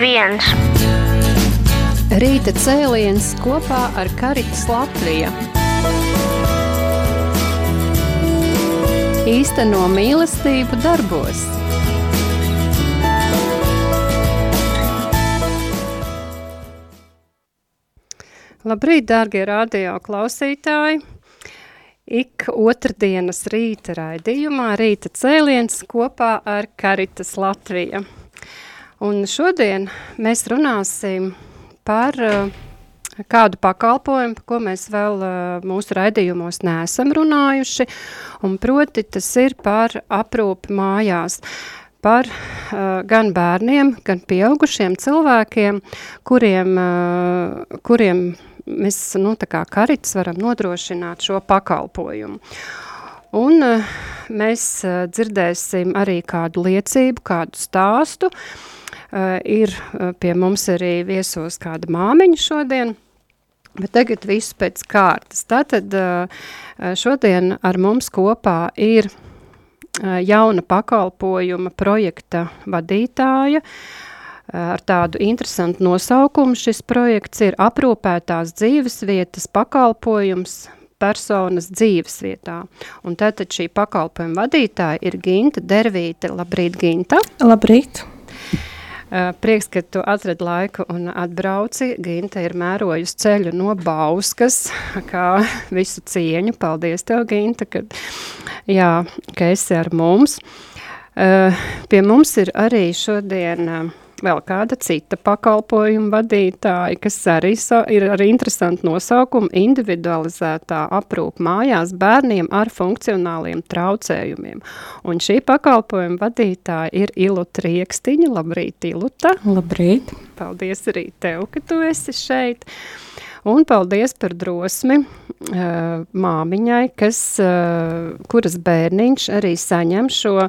viens. Rīta cēliens kopā ar Karitas Latviju. Īsteno mīlestību darbos. Labrīt, dārgie radio klausītāji! Ik otrdienas rīta raidījumā rīta cēliens kopā ar Karitas Latviju. Un šodien mēs runāsim par uh, kādu pakalpojumu, ko mēs vēl uh, mūsu raidījumos neesam runājuši, un proti tas ir par aprūpi mājās par uh, gan bērniem, gan pieaugušiem cilvēkiem, kuriem, uh, kuriem mēs, nu, kā karits varam nodrošināt šo pakalpojumu. Un uh, mēs uh, dzirdēsim arī kādu liecību, kādu stāstu. Uh, ir uh, pie mums arī viesos kāda māmiņa šodien, bet tagad viss pēc kārtas. Tātad uh, šodien ar mums kopā ir uh, jauna pakalpojuma projekta vadītāja, uh, ar tādu interesantu nosaukumu. Šis projekts ir aprūpētās dzīvesvietas pakalpojums personas dzīvesvietā. Un tātad šī pakalpojuma vadītāja ir Ginta Dervīte. Labrīt, Ginta! Labrīt! Prieks, ka tu atradi laiku un atbrauci. Ginta ir mērojusi ceļu no Bauskas, kā visu cieņu. Paldies tev, Ginta, ka, jā, ka esi ar mums. Pie mums ir arī šodien vēl kāda cita pakalpojuma vadītāja, kas arī so, ir ar interesantu nosaukumu individualizētā aprūpa mājās bērniem ar funkcionāliem traucējumiem. Un šī pakalpojuma vadītāja ir Iluta Riekstiņa. Labrīt, Iluta! Labrīt! Paldies arī tev, ka tu esi šeit! Un paldies par drosmi uh, māmiņai, kas, uh, kuras bērniņš arī saņem šo uh,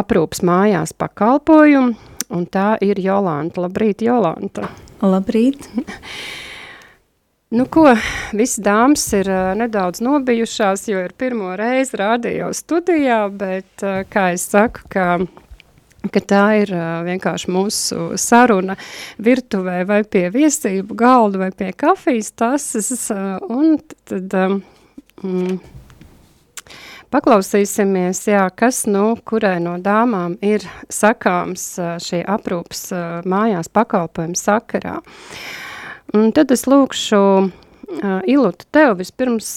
aprūpas mājās pakalpojumu un tā ir Jolanta. Labrīt, Jolanta! Labrīt! Nu, ko, visas dāmas ir uh, nedaudz nobijušās, jo ir pirmo reizi rādījau studijā, bet, uh, kā es saku, ka, ka tā ir uh, vienkārši mūsu saruna virtuvē vai pie viesību galda vai pie kafijas tases, uh, un tad... Um, mm, Paklausīsimies, jā, kas nu, kurai no dāmām ir sakāms šī aprūpas mājās pakalpojuma sakarā. Un tad es lūkšu Ilutu tev vispirms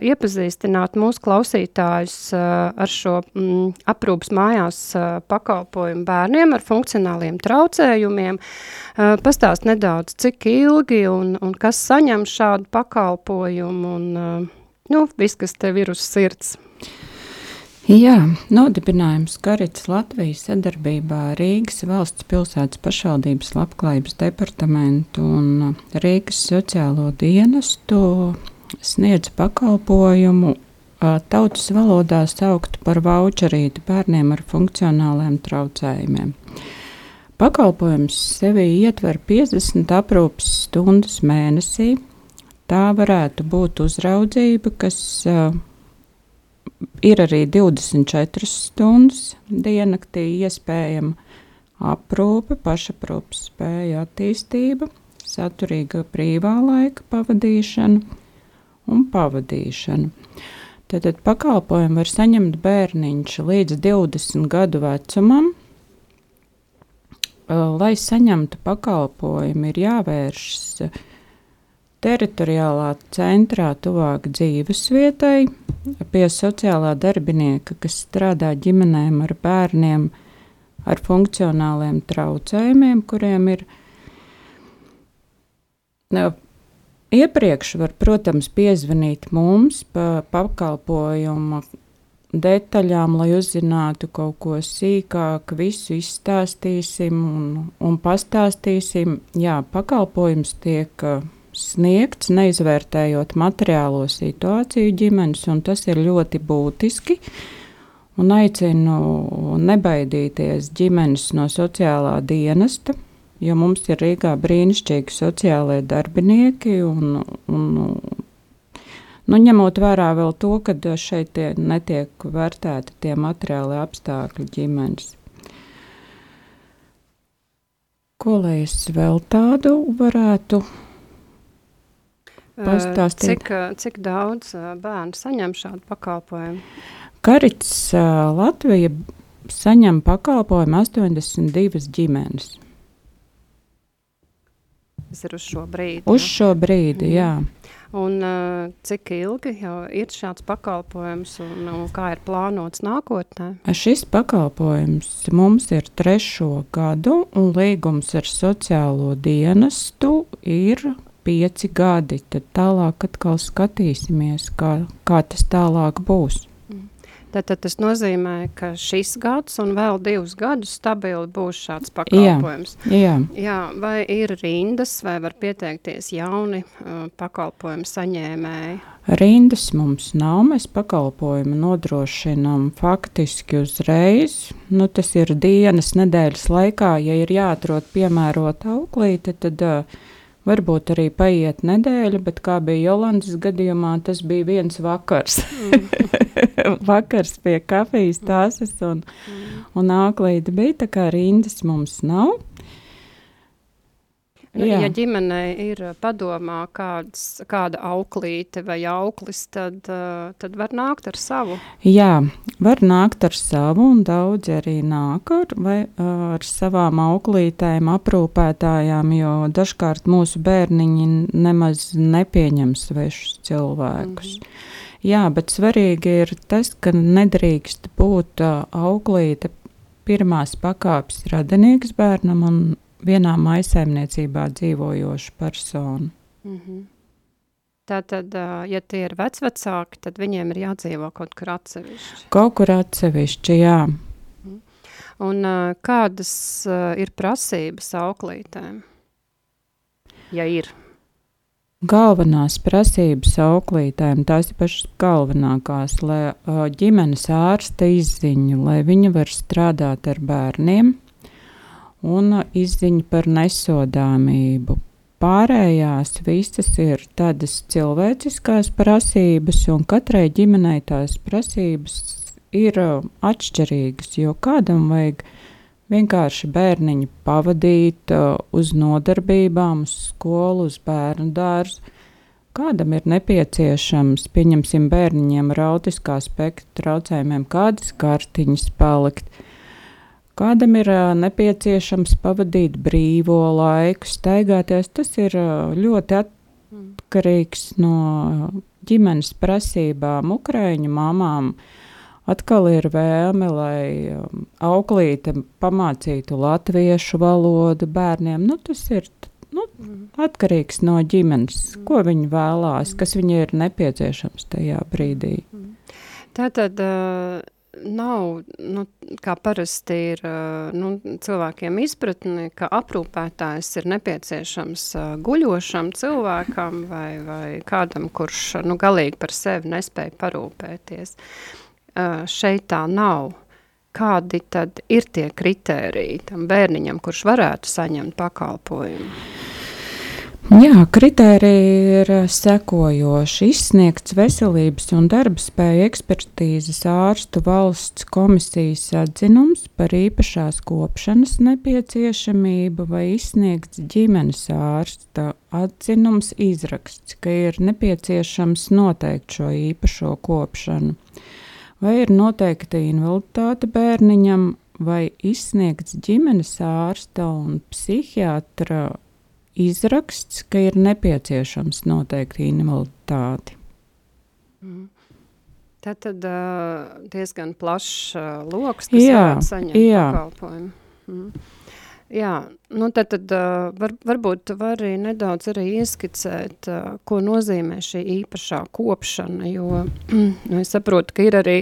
iepazīstināt mūsu klausītājus ar šo mm, aprūpas mājās pakalpojumu bērniem ar funkcionāliem traucējumiem. Pastāst nedaudz, cik ilgi un, un kas saņem šādu pakalpojumu un nu, viss, kas tev ir uz sirds. Jā, nodibinājums Karits Latvijas sadarbībā Rīgas valsts pilsētas pašvaldības labklājības departamentu un Rīgas sociālo dienestu sniedz pakalpojumu tautas valodā saukt par voucherīti bērniem ar funkcionāliem traucējumiem. Pakalpojums sevi ietver 50 aprūpas stundas mēnesī. Tā varētu būt uzraudzība, kas uh, ir arī 24 stundas diennaktī iespējama aprūpe, pašaprūpes spēja attīstība, saturīga brīvā laika pavadīšana un pavadīšana. Tātad pakalpojumu var saņemt bērniņš līdz 20 gadu vecumam. Lai saņemtu pakalpojumu, ir jāvēršas teritoriālā centrā tuvāk dzīves vietai, pie sociālā darbinieka, kas strādā ģimenēm ar bērniem ar funkcionāliem traucējumiem, kuriem ir. Iepriekš var, protams, piezvanīt mums pa pakalpojumu detaļām, lai uzzinātu kaut ko sīkāk, visu izstāstīsim un, un pastāstīsim. Jā, pakalpojums tiek uh, sniegts, neizvērtējot materiālo situāciju ģimenes, un tas ir ļoti būtiski. Un aicinu nebaidīties ģimenes no sociālā dienesta, jo mums ir Rīgā brīnišķīgi sociālai darbinieki. Un, un, nu, ņemot vērā vēl to, ka šeit netiek vērtēti tie materiāli apstākļi ģimenes. Ko lai es vēl tādu varētu pastāstīt? Cik, cik daudz bērnu saņem šādu pakalpojumu? Karits Latvija saņem pakalpojumu 82 ģimenes. Tas ir uz šo brīdi. Uz šo brīdi, mm. jā. Un, uh, cik ilgi jau ir šāds pakalpojums un, un kā ir plānots nākotnē? Šis pakalpojums mums ir trešo gadu, un līgums ar sociālo dienestu ir pieci gadi. Tad tālāk atkal skatīsimies, kā, kā tas tālāk būs. Tad, tad tas nozīmē, ka šis gads un vēl divus gadus stabili būs šāds pakalpojums. Jā, jā. jā vai ir rindas, vai var pieteikties jauni uh, pakalpojumu saņēmēji? Rindas mums nav. Mēs pakalpojumu nodrošinām faktiski uzreiz. Nu, tas ir dienas, nedēļas laikā. Ja ir jāatrod piemērota auklīte, tad uh, Varbūt arī paiet nedēļa, bet kā bija Jolandas gadījumā, tas bija viens vakars. Mm. vakars pie kafijas tāsas un, mm. un āklīte bija, tā kā rindas mums nav. Nu, Jā. Ja ģimenei ir padomā kāds, kāda auklīte vai auklis, tad, uh, tad var nākt ar savu. Jā, var nākt ar savu, un daudzi arī nāk ar, vai, uh, ar savām auklītēm, aprūpētājām, jo dažkārt mūsu bērniņi nemaz nepieņem svešus cilvēkus. Mm -hmm. Jā, bet svarīgi ir tas, ka nedrīkst būt auklīte pirmās pakāpes radinieks bērnam un vienā maisaimniecībā dzīvojošu personu. Mm -hmm. Tātad, ja tie ir vecvecāki, tad viņiem ir jādzīvo kaut kur atsevišķi. Kaut kur atsevišķi, jā. Mhm. Un kādas ir prasības auklītēm, ja ir? Galvenās prasības auklītēm, tās ir pašas galvenākās, lai ģimenes ārsta izziņu, lai viņa var strādāt ar bērniem, un izziņa par nesodāmību. Pārējās visas ir tādas cilvēciskās prasības, un katrai ģimenei tās prasības ir uh, atšķirīgas, jo kādam vajag vienkārši bērniņu pavadīt uh, uz nodarbībām, uz skolu, uz bērnu dārzu. Kādam ir nepieciešams, pieņemsim, bērniņiem ar autiskā spektra traucējumiem, kādas kartiņas palikt, Kādam ir nepieciešams pavadīt brīvo laiku, staigāties, tas ir ļoti atkarīgs no ģimenes prasībām. Ukraiņu mamām atkal ir vēlme, lai auklīte pamācītu latviešu valodu bērniem. Nu, tas ir nu, atkarīgs no ģimenes, ko viņi vēlās, kas viņai ir nepieciešams tajā brīdī. Tātad. Nav, nu, kā parasti ir nu, cilvēkiem izpratni, ka aprūpētājs ir nepieciešams guļošam cilvēkam vai, vai kādam, kurš nu, galīgi par sevi nespēja parūpēties. Šeit tā nav. Kādi tad ir tie kritēriji tam bērniņam, kurš varētu saņemt pakalpojumu? Jā, kritēriji ir sekojoši. Izsniegts veselības un darba spēju ekspertīzes ārstu valsts komisijas atzinums par īpašās kopšanas nepieciešamību vai izsniegts ģimenes ārsta atzinums izraksts, ka ir nepieciešams noteikt šo īpašo kopšanu. Vai ir noteikta invaliditāte bērniņam, vai izsniegts ģimenes ārsta un psihiatra izraksts, ka ir nepieciešams noteikti invaliditāti. Mm. Tā tad uh, diezgan plašs uh, lokus, kas jā, saņemt jā. pakalpojumu. Mm. Jā, nu tad, tad var, varbūt var arī nedaudz arī ieskicēt, ko nozīmē šī īpašā kopšana, jo nu, es saprotu, ka ir arī,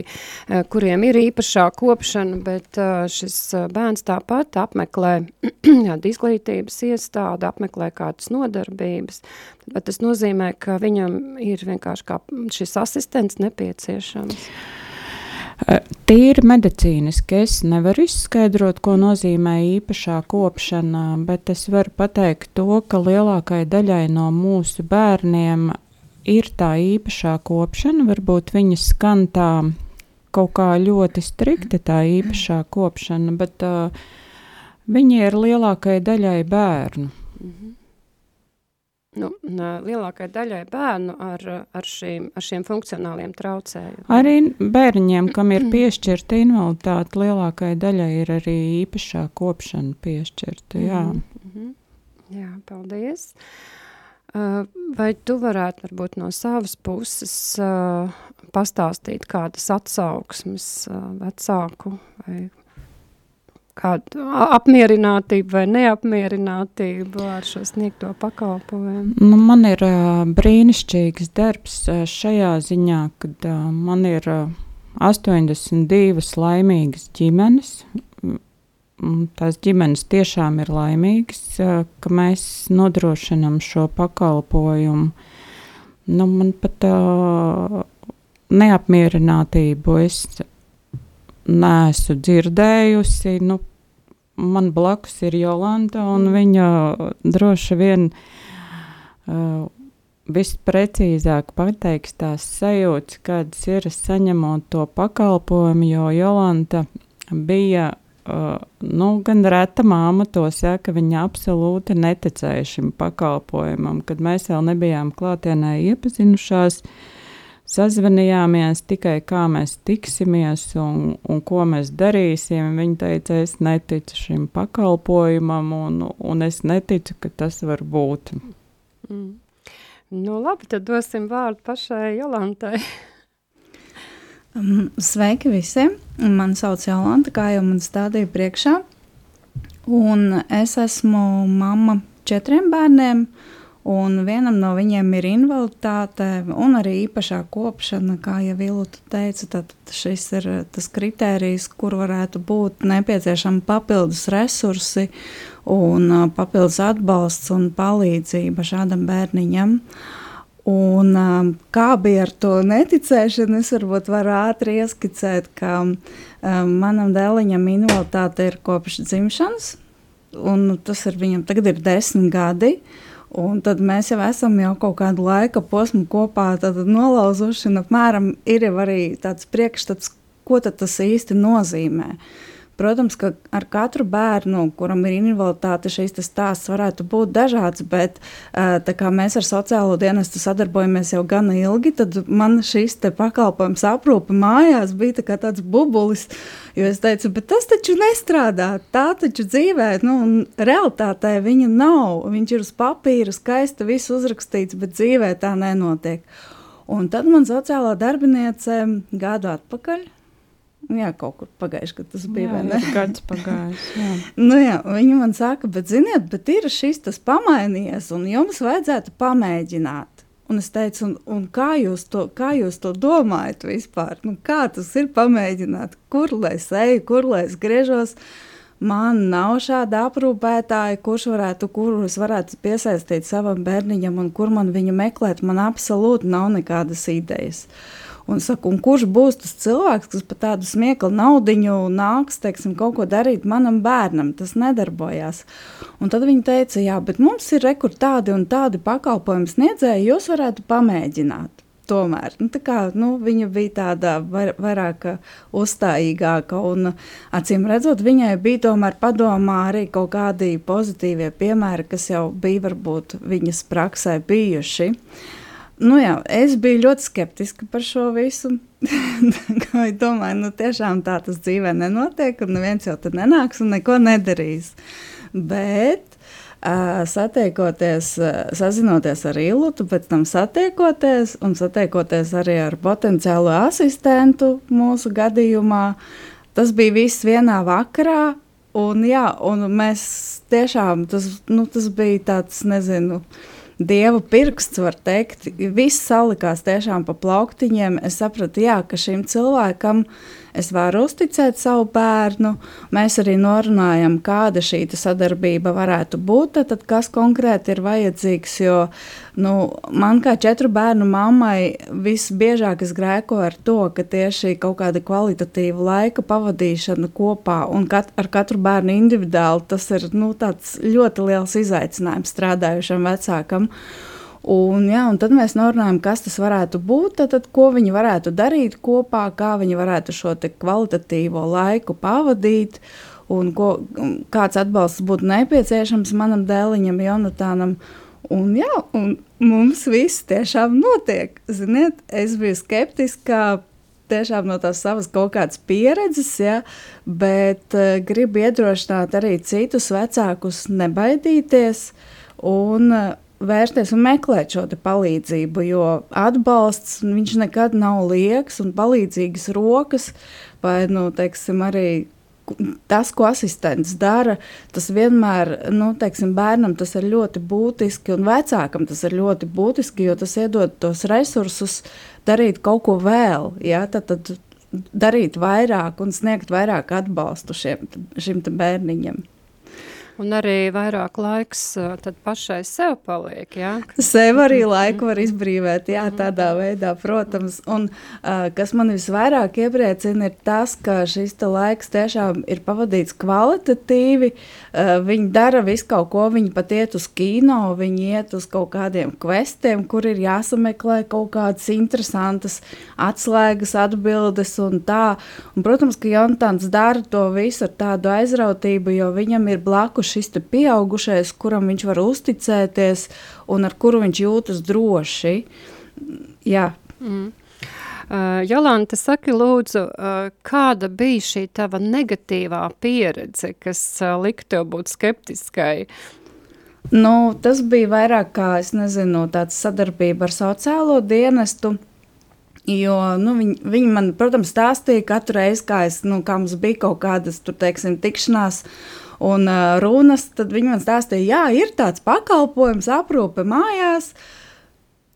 kuriem ir īpašā kopšana, bet šis bērns tāpat apmeklē izglītības iestādi, apmeklē kādas nodarbības, bet tas nozīmē, ka viņam ir vienkārši kā šis asistents nepieciešams. Tīri medicīniski es nevaru izskaidrot, ko nozīmē īpašā kopšana, bet es varu pateikt to, ka lielākai daļai no mūsu bērniem ir tā īpašā kopšana. Varbūt viņa skan tā kaut kā ļoti strikti, tā īpašā kopšana, bet uh, Viņi ir lielākajai daļai bērnu. Mm -hmm. Nu, lielākajai daļai bērnu ar, ar, šīm, ar šiem funkcionāliem traucējumiem. Arī bērniņiem, kam ir piešķirta invaliditāte, lielākajai daļai ir arī īpašā kopšana piešķirta. Jā, mm -hmm. jā paldies. Vai tu varētu varbūt no savas puses pastāstīt kādas atsauksmes vecāku vai kādu apmierinātību vai neapmierinātību ar šo sniegto pakalpojumu? Nu, man ir uh, brīnišķīgs darbs uh, šajā ziņā, kad uh, man ir uh, 82 laimīgas ģimenes. Tās ģimenes tiešām ir laimīgas, uh, ka mēs nodrošinām šo pakalpojumu. Nu, man pat uh, neapmierinātību es neesmu dzirdējusi. Nu, man blakus ir Jolanta, un mm. viņa droši vien uh, visprecīzāk pateiks tās sajūtas, kādas ir saņemot to pakalpojumu, jo Jolanta bija uh, nu, gan reta māma to saka, viņa absolūti neticēja šim pakalpojumam, kad mēs vēl nebijām klātienē iepazinušās. Uh, sazvanījāmies tikai kā mēs tiksimies un, un ko mēs darīsim. Viņa teica, es neticu šim pakalpojumam, un, un es neticu, ka tas var būt. Mm. Nu, labi, tad dosim vārdu pašai Jolantai. Um, sveiki visiem! Mani sauc Jolanta, kā jau man stādīja priekšā. Un es esmu mamma četriem bērniem. Uh, Un vienam no viņiem ir invaliditāte un arī īpašā kopšana, kā jau Vilta teica. Tad šis ir tas kritērijs, kur varētu būt nepieciešami papildus resursi un papildus atbalsts un palīdzība šādam bērniņam. Un, kā bija ar to neticēšanu, es varbūt varu ātri ieskicēt, ka um, manam dēliņam invaliditāte ir kopš dzimšanas, un tas ir viņam tagad ir desmit gadi. Uh, Un tad mēs jau esam jau kaut kādu laika posmu kopā nolauzuši, un apmēram ir jau arī tāds priekšstats, ko tas īsti nozīmē. Uh, Protams, ka ar katru bērnu, kuram ir invaliditāte, šīs stāsts varētu būt dažāds, bet tā kā mēs ar sociālo dienestu sadarbojamies jau gana ilgi, tad man šīs pakalpojums aprūpe mājās bija tā tāds bubulis, jo es teicu, bet tas taču nestrādā, tā taču dzīvē, nu, realitātē viņa nav, viņš ir uz papīra, skaisti viss uzrakstīts, bet dzīvē tā nenotiek. Un tad man sociālā darbiniece gadu atpakaļ Jā, kaut kur pagājuši, kad tas bija. Jā, jā gads pagājis. Jā. nu, jā, viņi man saka, bet ziniet, bet ir šis tas pamainījies, un jums vajadzētu pamēģināt. Un es teicu, un, un kā, jūs to, kā jūs to domājat vispār? Nu, kā tas ir pamēģināt? Kur lai es eju, kur lai es griežos? Man nav šāda aprūpētāja, kurš varētu, kurus varētu piesaistīt savam bērniņam, un kur man viņu meklēt. Man absolūti nav nekādas idejas. Uh, Un, saku, un kurš būs tas cilvēks, kas par tādu smieklu naudu nāks teiksim, kaut ko darīt manam bērnam? Tas nedarbojās. Un tad viņi teica, jā, bet mums ir rekur tādi un tādi pakalpojumu sniedzēji, jūs varētu pamēģināt. Tomēr nu, kā, nu, viņa bija tāda var, vairāk uzstājīgāka, un acīm redzot, viņai bija tomēr padomā arī kaut kādi pozitīvie piemēri, kas jau bija varbūt viņas praksē bijuši. Uh, Nu jā, es biju ļoti skeptiska par šo visu. es domāju, nu tiešām tā tas dzīvē nenotiek, un neviens jau tur nenāks un neko nedarīs. Bet satiekoties, sazinoties ar Ilūtu, pēc tam satiekoties un satiekoties arī ar potenciālo asistentu mūsu gadījumā, tas bija viss vienā vakarā. Un, jā, un mēs tiešām tas, nu, tas bija tāds, nezinu, uh, dieva pirksts, var teikt. Viss salikās tiešām pa plauktiņiem. Es sapratu, jā, ka šim cilvēkam es varu uzticēt savu bērnu. Mēs arī norunājam, kāda šī sadarbība varētu būt, tad kas konkrēti ir vajadzīgs. Jo nu, man kā četru bērnu mammai visbiežāk es grēkoju ar to, ka tieši kaut kāda kvalitatīva laika pavadīšana kopā un kat ar katru bērnu individuāli tas ir nu, ļoti liels izaicinājums strādājušam vecākam. Un, ja, un tad mēs norunājam, kas tas varētu būt, tad, tad ko viņi varētu darīt kopā, kā viņi varētu šo kvalitatīvo laiku pavadīt. un ko, kāds atbalsts būtu nepieciešams manam dēliņam, Jonatānam. Un, jā, un mums viss tiešām notiek. Ziniet, es biju skeptiska tiešām no tās savas kaut kādas pieredzes, ja, bet uh, gribu iedrošināt arī citus vecākus nebaidīties un uh, vērsties un meklēt šo palīdzību, jo atbalsts viņš nekad nav liekas un palīdzīgas rokas, vai nu, teiksim, arī tas, ko asistents dara, tas vienmēr, nu, teiksim, bērnam tas ir ļoti būtiski, un vecākam tas ir ļoti būtiski, jo tas iedod tos resursus darīt kaut ko vēl. Ja? Tad, tad darīt vairāk un sniegt vairāk atbalstu šiem, šim bērniņam. Un arī vairāk laiks pašai sev paliek. Ja? Sev arī laiku var izbrīvot, jā, tādā veidā, protams. Un uh, kas man visvairāk iepriecina, ir tas, ka šis laiks tiešām ir pavadīts kvalitatīvi. Uh, viņi dara visu kaut ko, viņi pat iet uz kino, viņi iet uz kaut kādiem kvestiem, kur ir jāsameklē kaut kādas interesantas atslēgas, atbildes un tā. Un, protams, ka Jontāns dara to visu ar tādu aizrautību, jo viņam ir blakus šis pieaugušais, kuram viņš var uzticēties un ar kuru viņš jūtas droši. Jā. Mm. Uh, Jolanta, saki lūdzu, uh, kāda bija šī tava negatīvā pieredze, kas uh, lika tev būt skeptiskai? Nu, tas bija vairāk kā, es nezinu, tāds sadarbība ar sociālo dienestu, Jo nu, viņi, viņi man, protams, stāstīja katru reizi, kā, es, nu, kā mums bija kaut kādas tur, teiksim, tikšanās un uh, runas, tad viņi man stāstīja, jā, ir tāds pakalpojums, aprūpe mājās.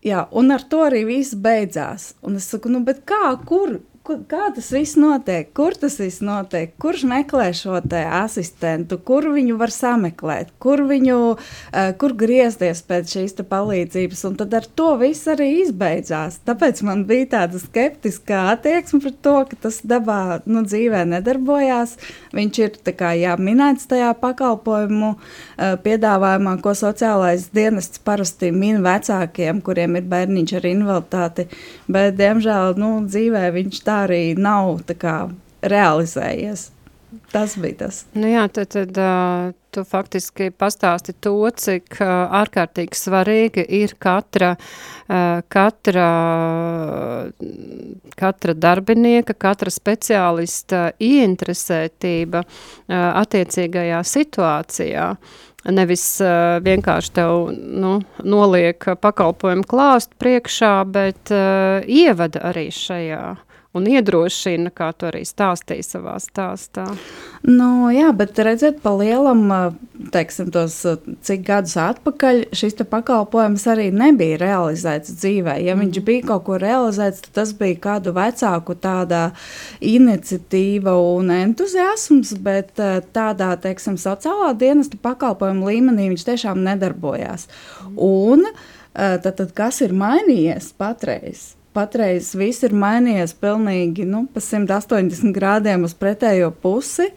Jā, un ar to arī viss beidzās. Un es saku, nu, kā, kur, kā tas viss notiek, kur tas viss notiek, kurš meklē šo asistentu, kur viņu var sameklēt, kur viņu, uh, kur griezties pēc šīs palīdzības. Un tad ar to viss arī izbeidzās. Tāpēc man bija tāda skeptiska attieksme pret to, ka tas dabā nu, dzīvē nedarbojās. Viņš ir kā, jā, minēts tajā pakalpojumu uh, piedāvājumā, ko sociālais dienests parasti min vecākiem, kuriem ir bērniņš ar invaliditāti. Bet, diemžēl, nu, dzīvē viņš tā tā arī nav kā, realizējies. Tas bija tas. Nu jā, tad, tad uh, tu faktiski pastāsti to, cik uh, ārkārtīgi svarīga ir katra, uh, katra, katra darbinieka, katra speciālista ieinteresētība uh, attiecīgajā situācijā. Nevis uh, vienkārši tev nu, noliek pakalpojumu klāstu priekšā, bet uh, ievada arī šajā un iedrošina, kā tu arī stāstīji savā stāstā. Nu, jā, bet redziet, pa lielam, teiksim, tos cik gadus atpakaļ šis pakalpojums arī nebija realizēts dzīvē. Ja mm. viņš mhm. bija kaut ko realizēts, tad tas bija kādu vecāku tādā iniciatīva un entuziasms, bet tādā, teiksim, sociālā dienesta pakalpojuma līmenī viņš tiešām nedarbojās. Mm. Un tad, tad kas ir mainījies patreiz? Patreiz viss ir mainījies pilnīgi nu, pa 180 grādiem uz pretējo pusi.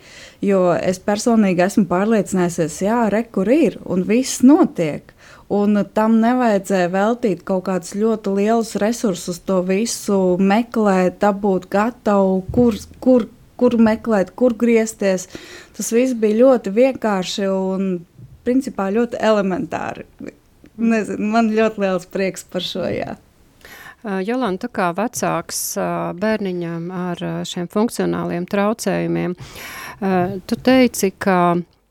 Jo es personīgi esmu pārliecinājusies, jā, re, kur ir un viss notiek. Un tam nevajadzēja veltīt kaut kādus ļoti lielus resursus, to visu meklēt, dabūt gatavu, kur, kur, kur meklēt, kur griezties. Tas viss bija ļoti vienkārši un principā ļoti elementāri. Nezinu, man ļoti liels prieks par šo. Jā. Jolanta, kā vecāks bērniņam ar šiem funkcionāliem traucējumiem, tu teici, ka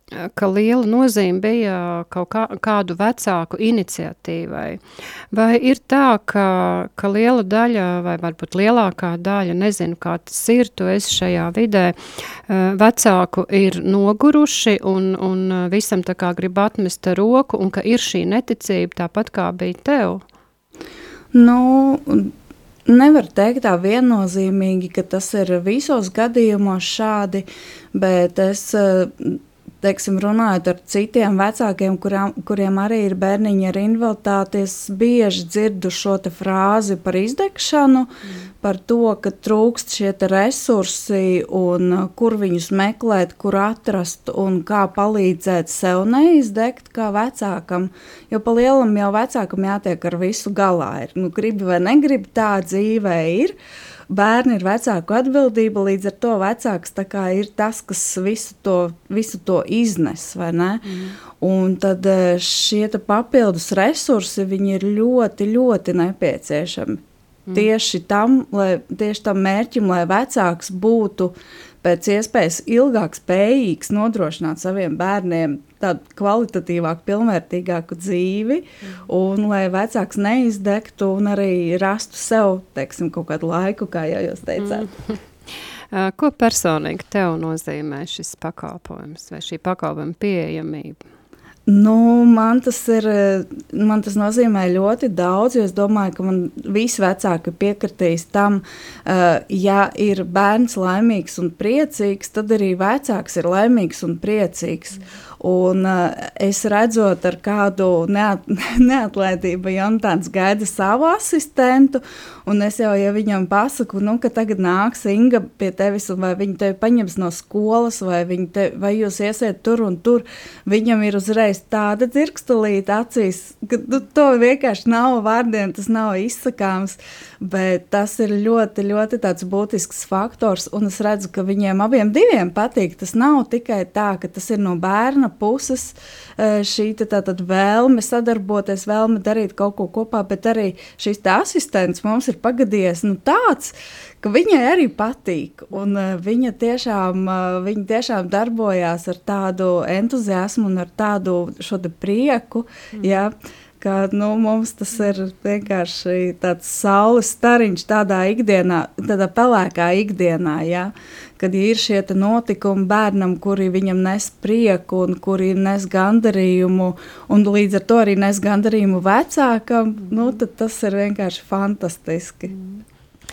ka liela nozīme bija kaut kā, kādu vecāku iniciatīvai. Vai ir tā, ka, ka liela daļa, vai varbūt lielākā daļa, nezinu, kā tas ir, tu esi šajā vidē, vecāku ir noguruši un, un visam tā kā grib atmest roku, un ka ir šī neticība tāpat kā bija tev? Nu, Nevar teikt tā viennozīmīgi, ka tas ir visos gadījumos šādi, bet es teiksim, runājot ar citiem vecākiem, kurām, kuriem arī ir bērniņi ar invaliditāti, es bieži dzirdu šo frāzi par izdegšanu, mm. par to, ka trūkst šie resursi un uh, kur viņus meklēt, kur atrast un kā palīdzēt sev neizdegt kā vecākam. Jo pa lielam jau vecākam jātiek ar visu galā. Ir. Nu, gribi vai negribi, tā dzīvē ir. Bērni ir vecāku atbildība, līdz ar to vecāks ir tas, kas visu to, visu to iznes. Mm. Un tad eh, šie papildus resursi ir ļoti, ļoti nepieciešami. Mm. Tieši, tam, lai, tieši tam mērķim, lai vecāks būtu pēc iespējas ilgāk spējīgs nodrošināt saviem bērniem tādu kvalitatīvāku, pilnvērtīgāku dzīvi, un lai vecāks neizdegtu un arī rastu sev teiksim, kaut kādu laiku, kā jau jūs teicāt. Mm. Ko personīgi tev nozīmē šis pakalpojums vai šī pakalpojuma pieejamība? Nu, man, tas ir, man tas nozīmē ļoti daudz, jo es domāju, ka man visi vecāki piekritīs tam, ja ir bērns laimīgs un priecīgs, tad arī vecāks ir laimīgs un priecīgs. Mm. Un, uh, es redzot, ar kādu neat, neatlaidību Jonatans gaida savu asistentu, un es jau ja viņam pasaku, nu, ka tagad nāks Inga pie tevis, vai viņa tevi paņems no skolas, vai, te, vai jūs iesiet tur un tur, viņam ir uzreiz tāda dzirkstelīta acīs, ka nu, to vienkārši nav vārdiem, tas nav izsakāms, bet tas ir ļoti, ļoti tāds būtisks faktors, un es redzu, ka viņiem abiem diviem patīk. Tas nav tikai tā, ka tas ir no bērna mana puses eh, šī tātad vēlme sadarboties, vēlme darīt kaut ko kopā, bet arī šis asistents mums ir pagadījies nu, tāds, ka viņai arī patīk. Un, uh, viņa, tiešām, uh, viņa tiešām darbojās ar tādu entuziasmu un ar tādu prieku. Mm. Ja, ka nu, mums tas ir vienkārši tāds saules stariņš tādā ikdienā, tādā pelēkā ikdienā. Ja? Kad ir šie notikumi bērnam, kuri viņam nes prieku un kuri nes gandarījumu, un līdz ar to arī nes gandarījumu vecākam, nu, tad tas ir vienkārši fantastiski. Mm.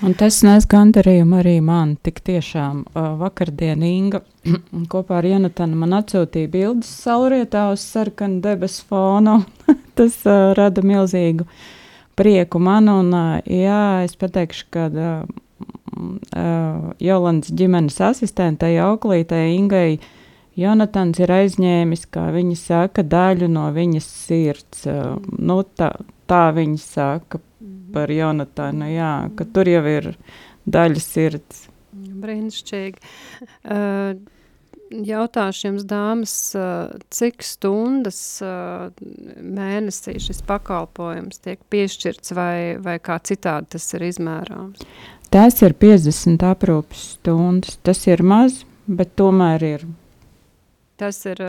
Un tas nes gandarījumu arī man. Tik tiešām uh, vakardien Inga kopā ar Janatanu man atsūtīja bildes saulrietā uz sarkanu debesu fonu. tas uh, rada milzīgu prieku man. Un, uh, jā, es pateikšu, ka uh, Jolandas ģimenes asistentei auklītei Ingai Jonatans ir aizņēmis, kā viņa saka, daļu no viņas sirds. Uh, nu, tā, tā viņa saka par Jonatānu, jā, ka tur jau ir daļa sirds. Brīnišķīgi. Uh, jautāšu jums, dāmas, uh, cik stundas uh, mēnesī šis pakalpojums tiek piešķirts vai, vai kā citādi tas ir izmērāms? Tas ir 50 aprūpes stundas. Tas ir maz, bet tomēr ir. Tas ir,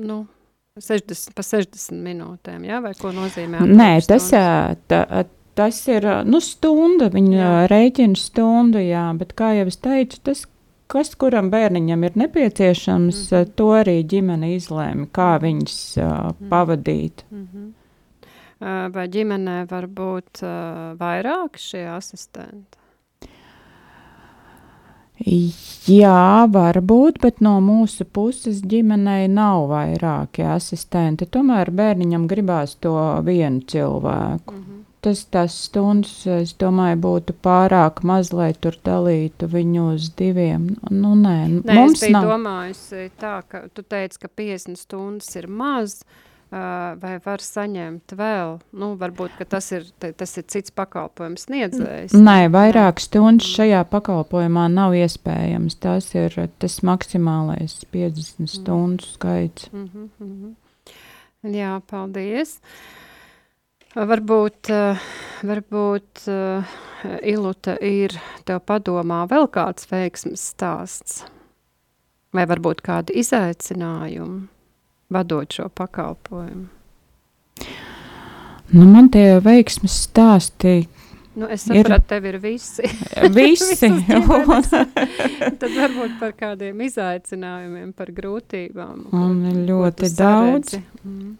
nu, 60, pa 60 minūtēm, jā, vai ko nozīmē? Nē, tas, tā, tas ir nu, stunda, viņa jā. rēķina stundu, jā, bet kā jau es teicu, tas, kas kuram bērniņam ir nepieciešams, mm -hmm. to arī ģimene izlēma, kā viņus uh, mhm. pavadīt. Mm -hmm. Vai ģimenē var būt uh, vairāk šie asistenti? Jā, varbūt, bet no mūsu puses ģimenei nav vairāki asistenti. Tomēr bērniņam gribās to vienu cilvēku. Mm -hmm. Tas, tas stundas, es domāju, būtu pārāk maz, lai tur dalītu viņu uz diviem. Nu, nē, nē mums es biju nav. domājusi tā, ka tu teici, ka 50 stundas ir maz. Uh, vai var saņemt vēl, nu, varbūt, ka tas ir, tas ir cits pakalpojums sniedzējs. Nē, vairāk stundas mm. šajā pakalpojumā nav iespējams. Tas ir tas maksimālais 50 mm. stundu skaits. Mm -hmm, mm -hmm. Jā, paldies. Varbūt, varbūt Iluta ir tev padomā vēl kāds veiksmes stāsts? Vai varbūt kādi izaicinājumi? Vadot šo pakalpojumu? Nu, man tie veiksmes stāsti Nu, es sapratu, tev ir visi. visi. Tad varbūt par kādiem izaicinājumiem, par grūtībām. Un ko, ļoti ko daudz. Mm.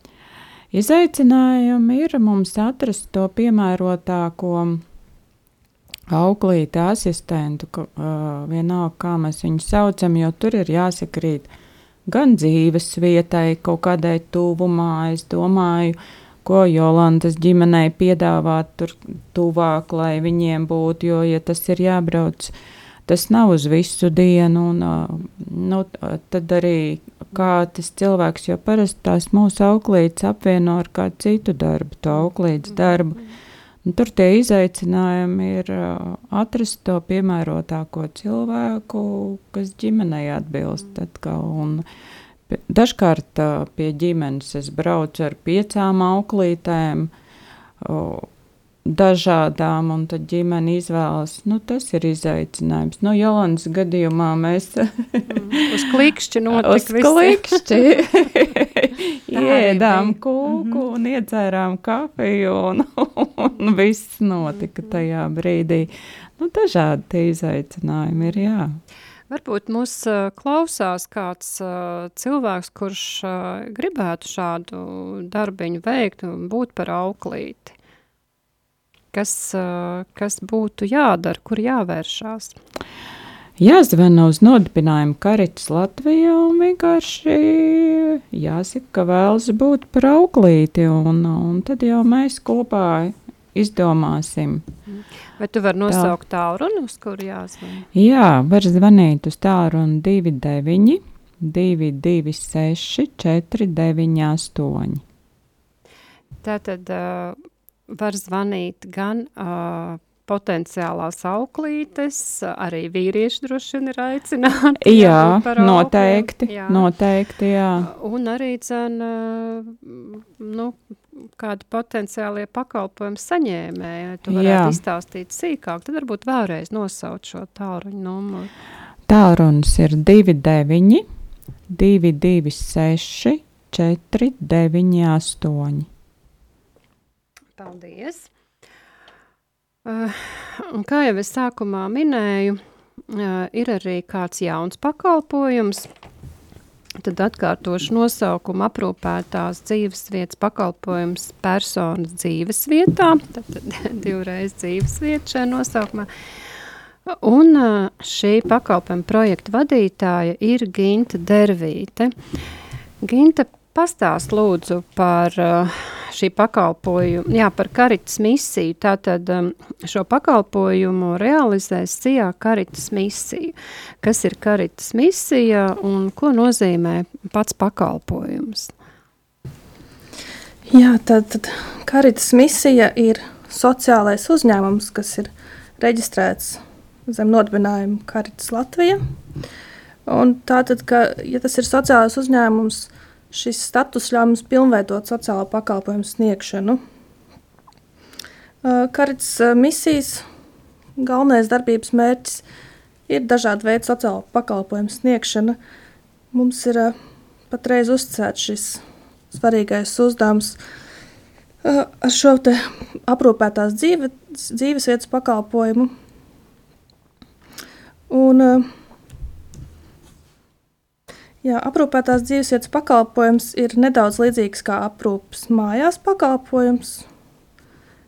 Izaicinājumi ir mums atrast to piemērotāko auklīti asistentu, ka, uh, vienalga, kā mēs viņu saucam, jo tur ir jāsakrīt gan dzīves vietai, kaut kādai tuvumā. Es domāju, ko Jolantas ģimenei piedāvāt tur tuvāk, lai viņiem būtu, jo, ja tas ir jābrauc, tas nav uz visu dienu, un nu, tad arī kā tas cilvēks, jo parasti tās mūsu auklītes apvieno ar kādu citu darbu, to auklītes darbu. Un tur tie izaicinājumi ir atrast to piemērotāko cilvēku, kas ģimenei atbilst. Atkal. Un dažkārt pie ģimenes es braucu ar piecām auklītēm. Dažādām, un tad ģimene izvēlas. Nu, tas ir izaicinājums. Nu, Jolandas gadījumā mēs mm, uz klikšķi notika uz klikšķi iedām kūku mm -hmm. un iedzērām kafiju, un, un viss notika tajā brīdī. Nu, dažādi tie izaicinājumi ir, jā. Varbūt mūs klausās kāds cilvēks, kurš gribētu šādu darbiņu veikt un būt par auklīti kas, kas būtu jādara, kur jāvēršās? Jāzvana uz nodibinājumu karitas Latvijā un vienkārši jāsaka, ka vēlas būt par auklīti, un, un tad jau mēs kopā izdomāsim. Vai tu vari nosaukt tālruni, uz kuru jāzvan? Jā, var zvanīt uz tālruni 29 226 498. Tātad uh, var zvanīt gan uh, potenciālās auklītes, arī vīrieši droši vien ir aicināti. Jā, noteikti, jā. noteikti, jā. Un arī, dzen, nu, kādi potenciālie pakalpojumi saņēmēji, tu varētu jā. izstāstīt sīkāk, tad varbūt vēlreiz nosaukt šo tālruņu numuru. Tālrunis ir 29 226 498. Paldies! Uh, kā jau es sākumā minēju, uh, ir arī kāds jauns pakalpojums. Tad atkārtošu nosaukumu aprūpētās dzīves vietas pakalpojums personas dzīves vietā. Tad, tad divreiz dzīves vieta šajā nosaukumā. Un uh, šī pakalpojuma projekta vadītāja ir Ginta Dervīte. Ginta pastāst lūdzu par uh, šī pakalpojuma, jā, par karitas misiju. Tātad um, šo pakalpojumu realizēs CIA karitas misija. Kas ir karitas misija un ko nozīmē pats pakalpojums? Jā, tad, tad karitas misija ir sociālais uzņēmums, kas ir reģistrēts zem nodibinājuma Karitas Latvija. Un tātad, ka, ja tas ir sociālais uzņēmums, Šis status ļauj mums pilnveidot sociālo pakalpojumu sniegšanu. Karits misijas galvenais darbības mērķis ir dažādi veidi sociālo pakalpojumu sniegšana. Mums ir patreiz uzticēts šis svarīgais uzdevums ar šo aprūpētās dzīve, dzīves vietas pakalpojumu. Un, uh, Jā, aprūpētās dzīvesvietas pakalpojums ir nedaudz līdzīgs kā aprūpes mājās pakalpojums,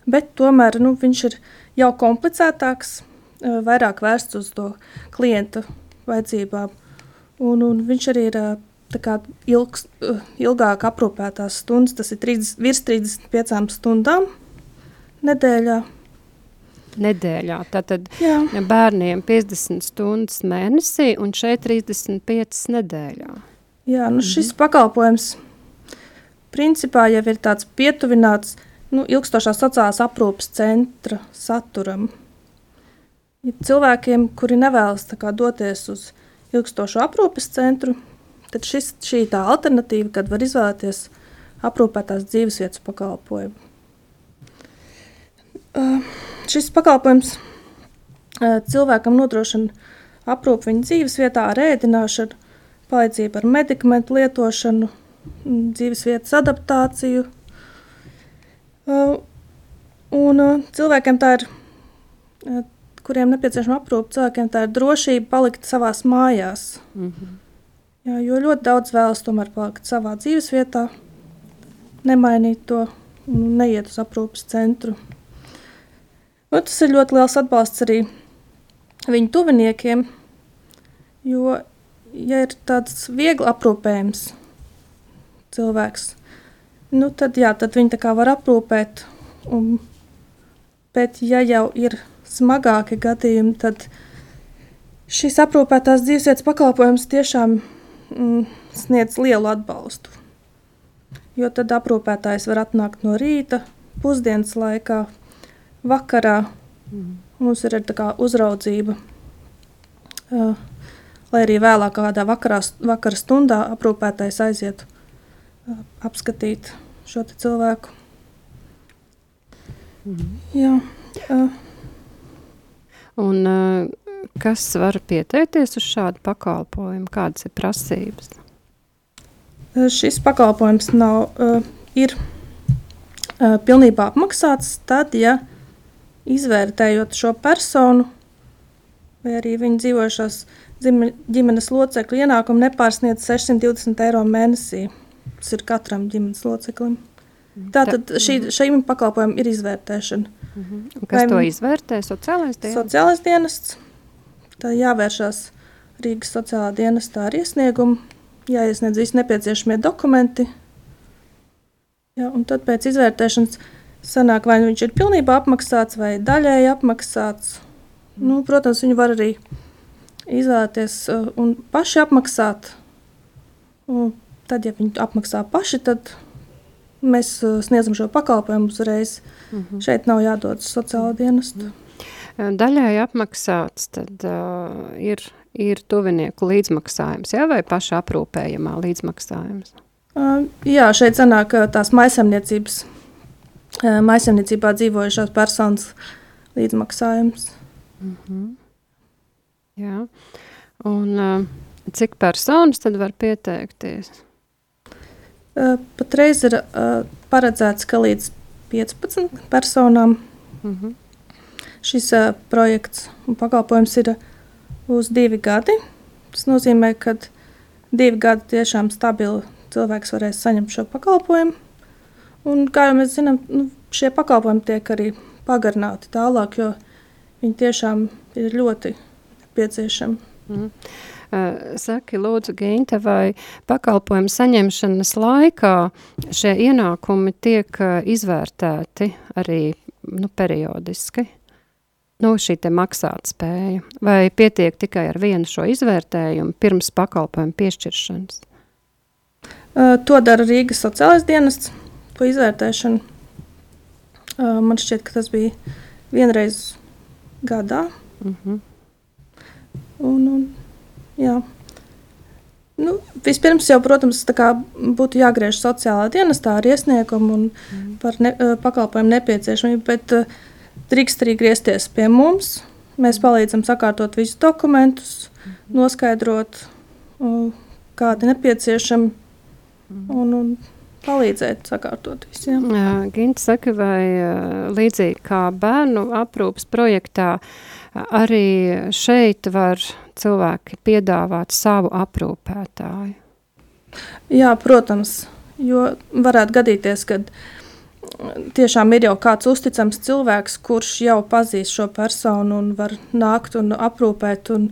bet tomēr nu, viņš ir jau komplicētāks, vairāk vērsts uz to klienta vajadzībām. Un, un viņš arī ir kā, ilgs, ilgāk aprūpētās stundas, tas ir 30, virs 35 stundām nedēļā nedēļā. Tātad Jā. bērniem 50 stundas mēnesī un šeit 35 nedēļā. Jā, nu šis mhm. pakalpojums principā jau ir tāds pietuvināts nu, ilgstošās sociālās aprūpas centra saturam. Ja cilvēkiem, kuri nevēlas kā, doties uz ilgstošu aprūpes centru, tad šis, šī tā alternatīva, kad var izvēlēties aprūpētās dzīvesvietas pakalpojumu. Šis pakalpojums cilvēkam nodrošina aprūpi viņa dzīves vietā ar ēdināšanu, palīdzību ar medikamentu lietošanu, dzīves vietas adaptāciju. Un cilvēkiem tā ir, kuriem nepieciešama aprūpe, cilvēkiem tā ir drošība palikt savās mājās. Mm -hmm. Jā, jo ļoti daudz vēlas tomēr palikt savā dzīves vietā, nemainīt to neiet uz aprūpes centru. Un tas ir ļoti liels atbalsts arī viņu tuviniekiem, jo, ja ir tāds viegli aprūpējams cilvēks, nu tad, jā, tad viņi tā kā var aprūpēt, un, bet ja jau ir smagāki gadījumi, tad šīs aprūpētās dzīvesvietas pakalpojums tiešām mm, sniedz lielu atbalstu. Jo tad aprūpētājs var atnākt no rīta, pusdienas laikā, vakarā. Mums ir kā uzraudzība. Uh, lai arī vēlāk kādā vakarā, vakara stundā aprūpētais aizietu uh, apskatīt šo cilvēku. Mhm. Jā, uh, Un uh, kas var pieteikties uz šādu pakalpojumu? Kādas ir prasības? uh, šis pakalpojums nav, uh, ir uh, pilnībā apmaksāts tad, ja izvērtējot šo personu vai arī viņa dzīvošās ģimenes locekļu ienākumu nepārsniedz 620 eiro mēnesī. Tas ir katram ģimenes loceklim. Tātad šī, šīm pakalpojumam ir izvērtēšana. Un kas Vai- to izvērtē? Sociālais dienas? Sociālais dienests. Tā jāvēršas Rīgas sociālā dienestā ar iesniegumu, jāiesniedz visi nepieciešamie dokumenti. Jā, un tad pēc izvērtēšanas sanāk, vai nu viņš ir pilnībā apmaksāts vai daļēji apmaksāts. Nu, protams, viņi var arī izvēlēties uh, un paši apmaksāt. Un tad, ja viņi apmaksā paši, tad mēs uh, sniedzam šo pakalpojumu uzreiz. Mhm. Šeit nav jādodas uz sociālo dienestu. Daļai apmaksāts, tad uh, ir, ir tuvinieku līdzmaksājums, jā, vai paša aprūpējamā līdzmaksājums? Uh, jā, šeit sanāk uh, tās maisaimniecības, uh, maisaimniecībā dzīvojušās personas līdzmaksājums. Jā. Un uh, cik personas tad var pieteikties? Uh, Patreiz ir uh, paredzēts, ka līdz 15 personām Mhm. šis uh, projekts un pakalpojums ir uz divi gadi. Tas nozīmē, ka divi gadi tiešām stabili cilvēks varēs saņemt šo pakalpojumu. Un, kā jau mēs zinām, nu, šie pakalpojumi tiek arī pagarināti tālāk, jo viņi tiešām ir ļoti nepieciešami. Uh, Saki, lūdzu, Ginte, vai pakalpojumu saņemšanas laikā šie ienākumi tiek uh, izvērtēti arī nu, periodiski? Nu, šī te maksāt spēja. Vai pietiek tikai ar vienu šo izvērtējumu pirms pakalpojumu piešķiršanas? Uh, To dara Rīgas sociālais dienests, to izvērtēšanu. Uh, Man šķiet, ka tas bija vienreiz gadā. Uh -huh. Un, un, jā. nu, vispirms jau, protams, būtu jāgriež sociālā dienestā ar iesniegumu un par ne, uh, pakalpojumu nepieciešamību, bet uh, drīkst arī griezties pie mums. Mēs palīdzam sakārtot visus dokumentus, noskaidrot, uh, kādi nepieciešami un, un palīdzēt sakārtot visiem. Ginte saka, vai uh, līdzīgi kā bērnu aprūpas projektā, arī šeit var cilvēki piedāvāt savu aprūpētāju? Jā, protams, jo varētu gadīties, ka tiešām ir jau kāds uzticams cilvēks, kurš jau pazīst šo personu un var nākt un aprūpēt. Un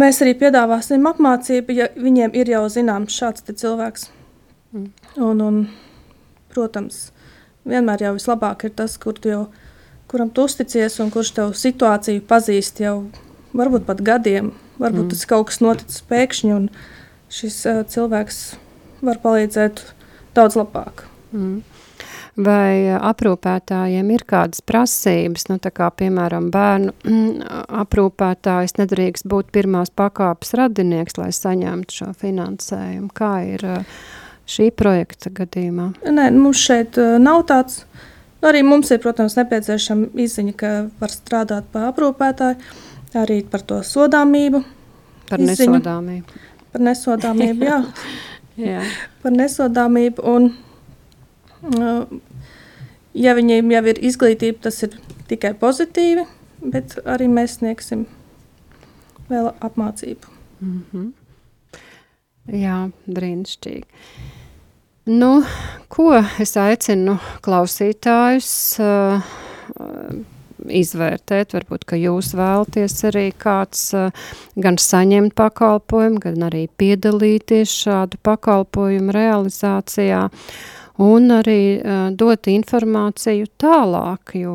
mēs arī piedāvāsim apmācību, ja viņiem ir jau zināms šāds cilvēks. Mm. Un, un, protams, vienmēr jau vislabāk ir tas, kur tu jau, kuram tu uzticies un kurš tev situāciju pazīst jau varbūt pat gadiem. Varbūt Mm. mm. tas kaut kas noticis pēkšņi, un šis uh, cilvēks var palīdzēt daudz labāk. Mm. Vai aprūpētājiem ir kādas prasības, nu, tā kā, piemēram, bērnu aprūpētājs nedrīkst būt pirmās pakāpes radinieks, lai saņemtu šo finansējumu? Kā ir uh, šī projekta gadījumā? Nē, mums šeit uh, nav tāds. Arī mums ir, protams, nepieciešama izziņa, ka var strādāt par aprūpētāju, arī par to sodāmību, Par Izziņu. nesodāmību. par nesodāmību. jā, Jā. par nesodāmību. Un, uh, ja viņiem jau ir izglītība, tas ir tikai pozitīvi, bet arī mēs sniegsim vēl apmācību. Mm -hmm. Jā, brīnišķīgi. Nu, ko es aicinu klausītājus uh, uh, izvērtēt? Varbūt, ka jūs vēlaties arī kāds uh, gan saņemt pakalpojumu, gan arī piedalīties šādu pakalpojumu realizācijā. Un arī uh, dot informāciju tālāk, jo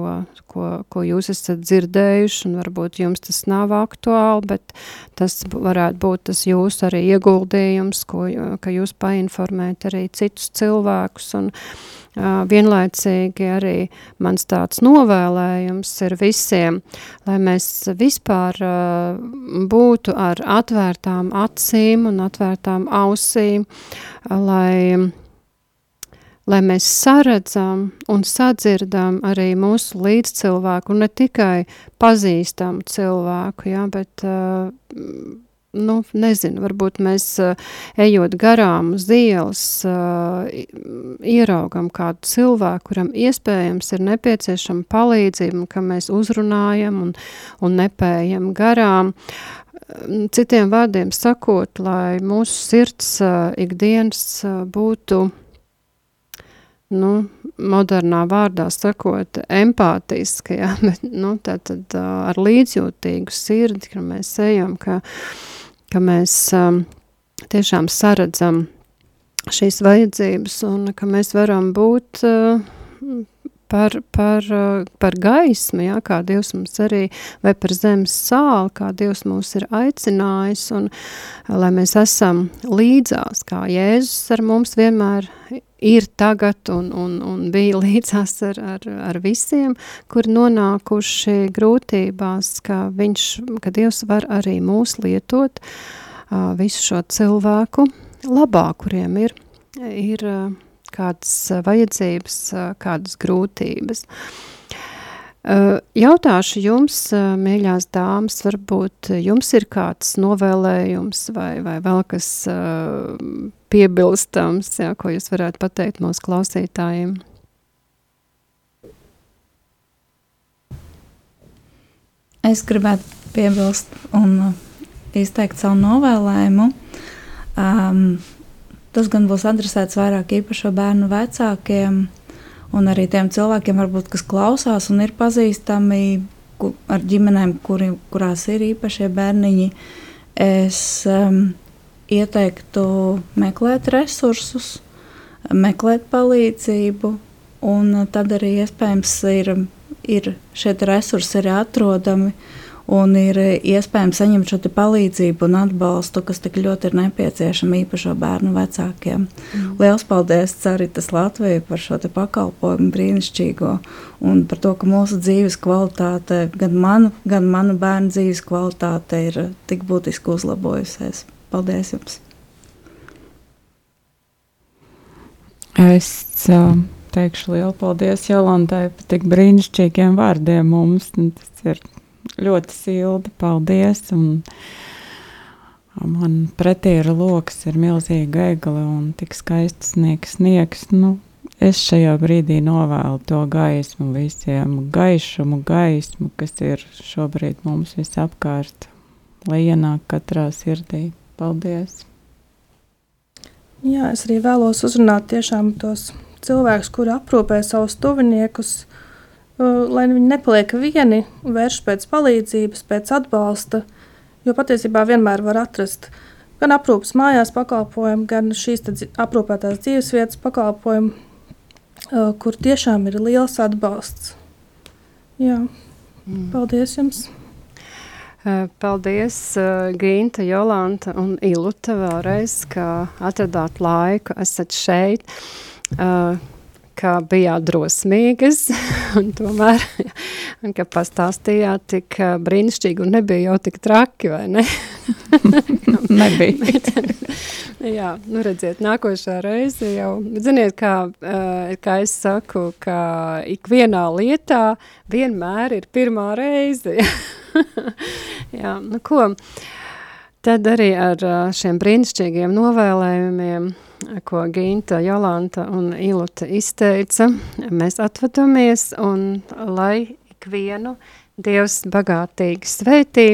ko, ko jūs esat dzirdējuši, un varbūt jums tas nav aktuāli, bet tas varētu būt tas jūsu arī ieguldījums, ko, ka jūs painformēt arī citus cilvēkus, un uh, vienlaicīgi arī mans tāds novēlējums ir visiem, lai mēs vispār uh, būtu ar atvērtām acīm un atvērtām ausīm, lai lai mēs saredzam un sadzirdam arī mūsu līdzcilvēku, un ne tikai pazīstam cilvēku, ja, bet, uh, nu, nezinu, varbūt mēs uh, ejot garām uz ielas, uh, ieraugam kādu cilvēku, kuram iespējams ir nepieciešama palīdzība, un ka mēs uzrunājam un, un nepējam garām. Citiem vārdiem sakot, lai mūsu sirds uh, ikdienas uh, būtu nu, modernā vārdā sakot, empātiski, jā, bet, nu, tā tad ar līdzjūtīgu sirdi, ka mēs ejam, ka, ka mēs um, tiešām saredzam šīs vajadzības un ka mēs varam būt uh, par, par, par gaismu, jā, kā Dievs mums arī, vai par zemes sāli, kā Dievs mūs ir aicinājis, un lai mēs esam līdzās, kā Jēzus ar mums vienmēr ir tagad un, un, un bija līdzās ar, ar, ar visiem, kur nonākuši grūtībās, ka viņš, ka Dievs var arī mūs lietot uh, visu šo cilvēku labā, kuriem ir, ir uh, kādas vajadzības, kādas grūtības. Jautāšu jums, mīļās dāmas, varbūt jums ir kāds novēlējums vai, vai vēl kas piebilstams, jā, ko jūs varētu pateikt mūsu klausītājiem? Es gribētu piebilst un izteikt savu novēlējumu. Um, Tas gan būs adresēts vairāk īpašo bērnu vecākiem un arī tiem cilvēkiem, varbūt, kas klausās un ir pazīstami ar ģimenēm, kuri, kurās ir īpašie bērniņi. Es um, ieteiktu meklēt resursus, meklēt palīdzību, un tad arī iespējams ir, ir šie resursi arī atrodami. Uh, un ir eh, iespējams saņemt šo palīdzību un atbalstu, kas tik ļoti ir nepieciešama īpašo bērnu vecākiem. Mm. Lielas paldies Caritas Latvijai par šo pakalpojumu brīnišķīgo un par to, ka mūsu dzīves kvalitāte, gan manu, gan manu bērnu dzīves kvalitāte ir tik būtiski uzlabojusies. Paldies jums! Es uh, teikšu lielu paldies Jolantai par tik brīnišķīgiem vārdiem mums. Tas ir ļoti sildi. Paldies! Un, man pretī ir lokus, ir milzīga egli un tik skaists sniegs. sniegs nu, es šajā brīdī novēlu to gaismu visiem, gaišumu, gaismu, kas ir šobrīd mums visapkārt, lai ienāk katrā sirdī. Paldies! Jā, es arī vēlos uzrunāt tiešām tos cilvēkus, kuri aprūpē savus tuviniekus, lai viņi nepaliek vieni, vērš pēc palīdzības, pēc atbalsta, jo patiesībā vienmēr var atrast gan aprūpas mājās pakalpojumu, gan šīs aprūpētās dzīvesvietas pakalpojumu, kur tiešām ir liels atbalsts. Jā. Mm. Paldies jums! Paldies, Gīnta, Jolanta un Iluta vēlreiz, ka atradāt laiku, esat šeit. Uh, ka bijāt drosmīgas un tomēr, un ka pastāstījāt tik brīnišķīgi un nebija jau tik traki, vai ne? nebija. jā, nu redziet, nākošā reize jau, ziniet, kā, kā es saku, ka ikvienā lietā vienmēr ir pirmā reize. jā, nu ko, tad arī ar šiem brīnišķīgiem novēlējumiem ko Ginta, Jolanta un Iluta izteica, mēs atvadamies un lai ikvienu Dievs bagātīgi svētī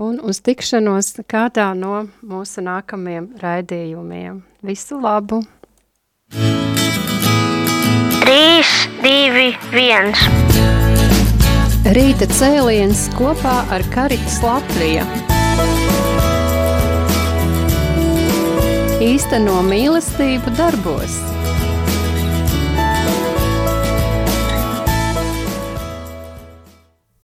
un uz tikšanos kādā no mūsu nākamajiem raidījumiem. Visu labu! 3, 2, 1 Rīta cēliens kopā ar Karitas Latviju. Īsteno mīlestību darbos.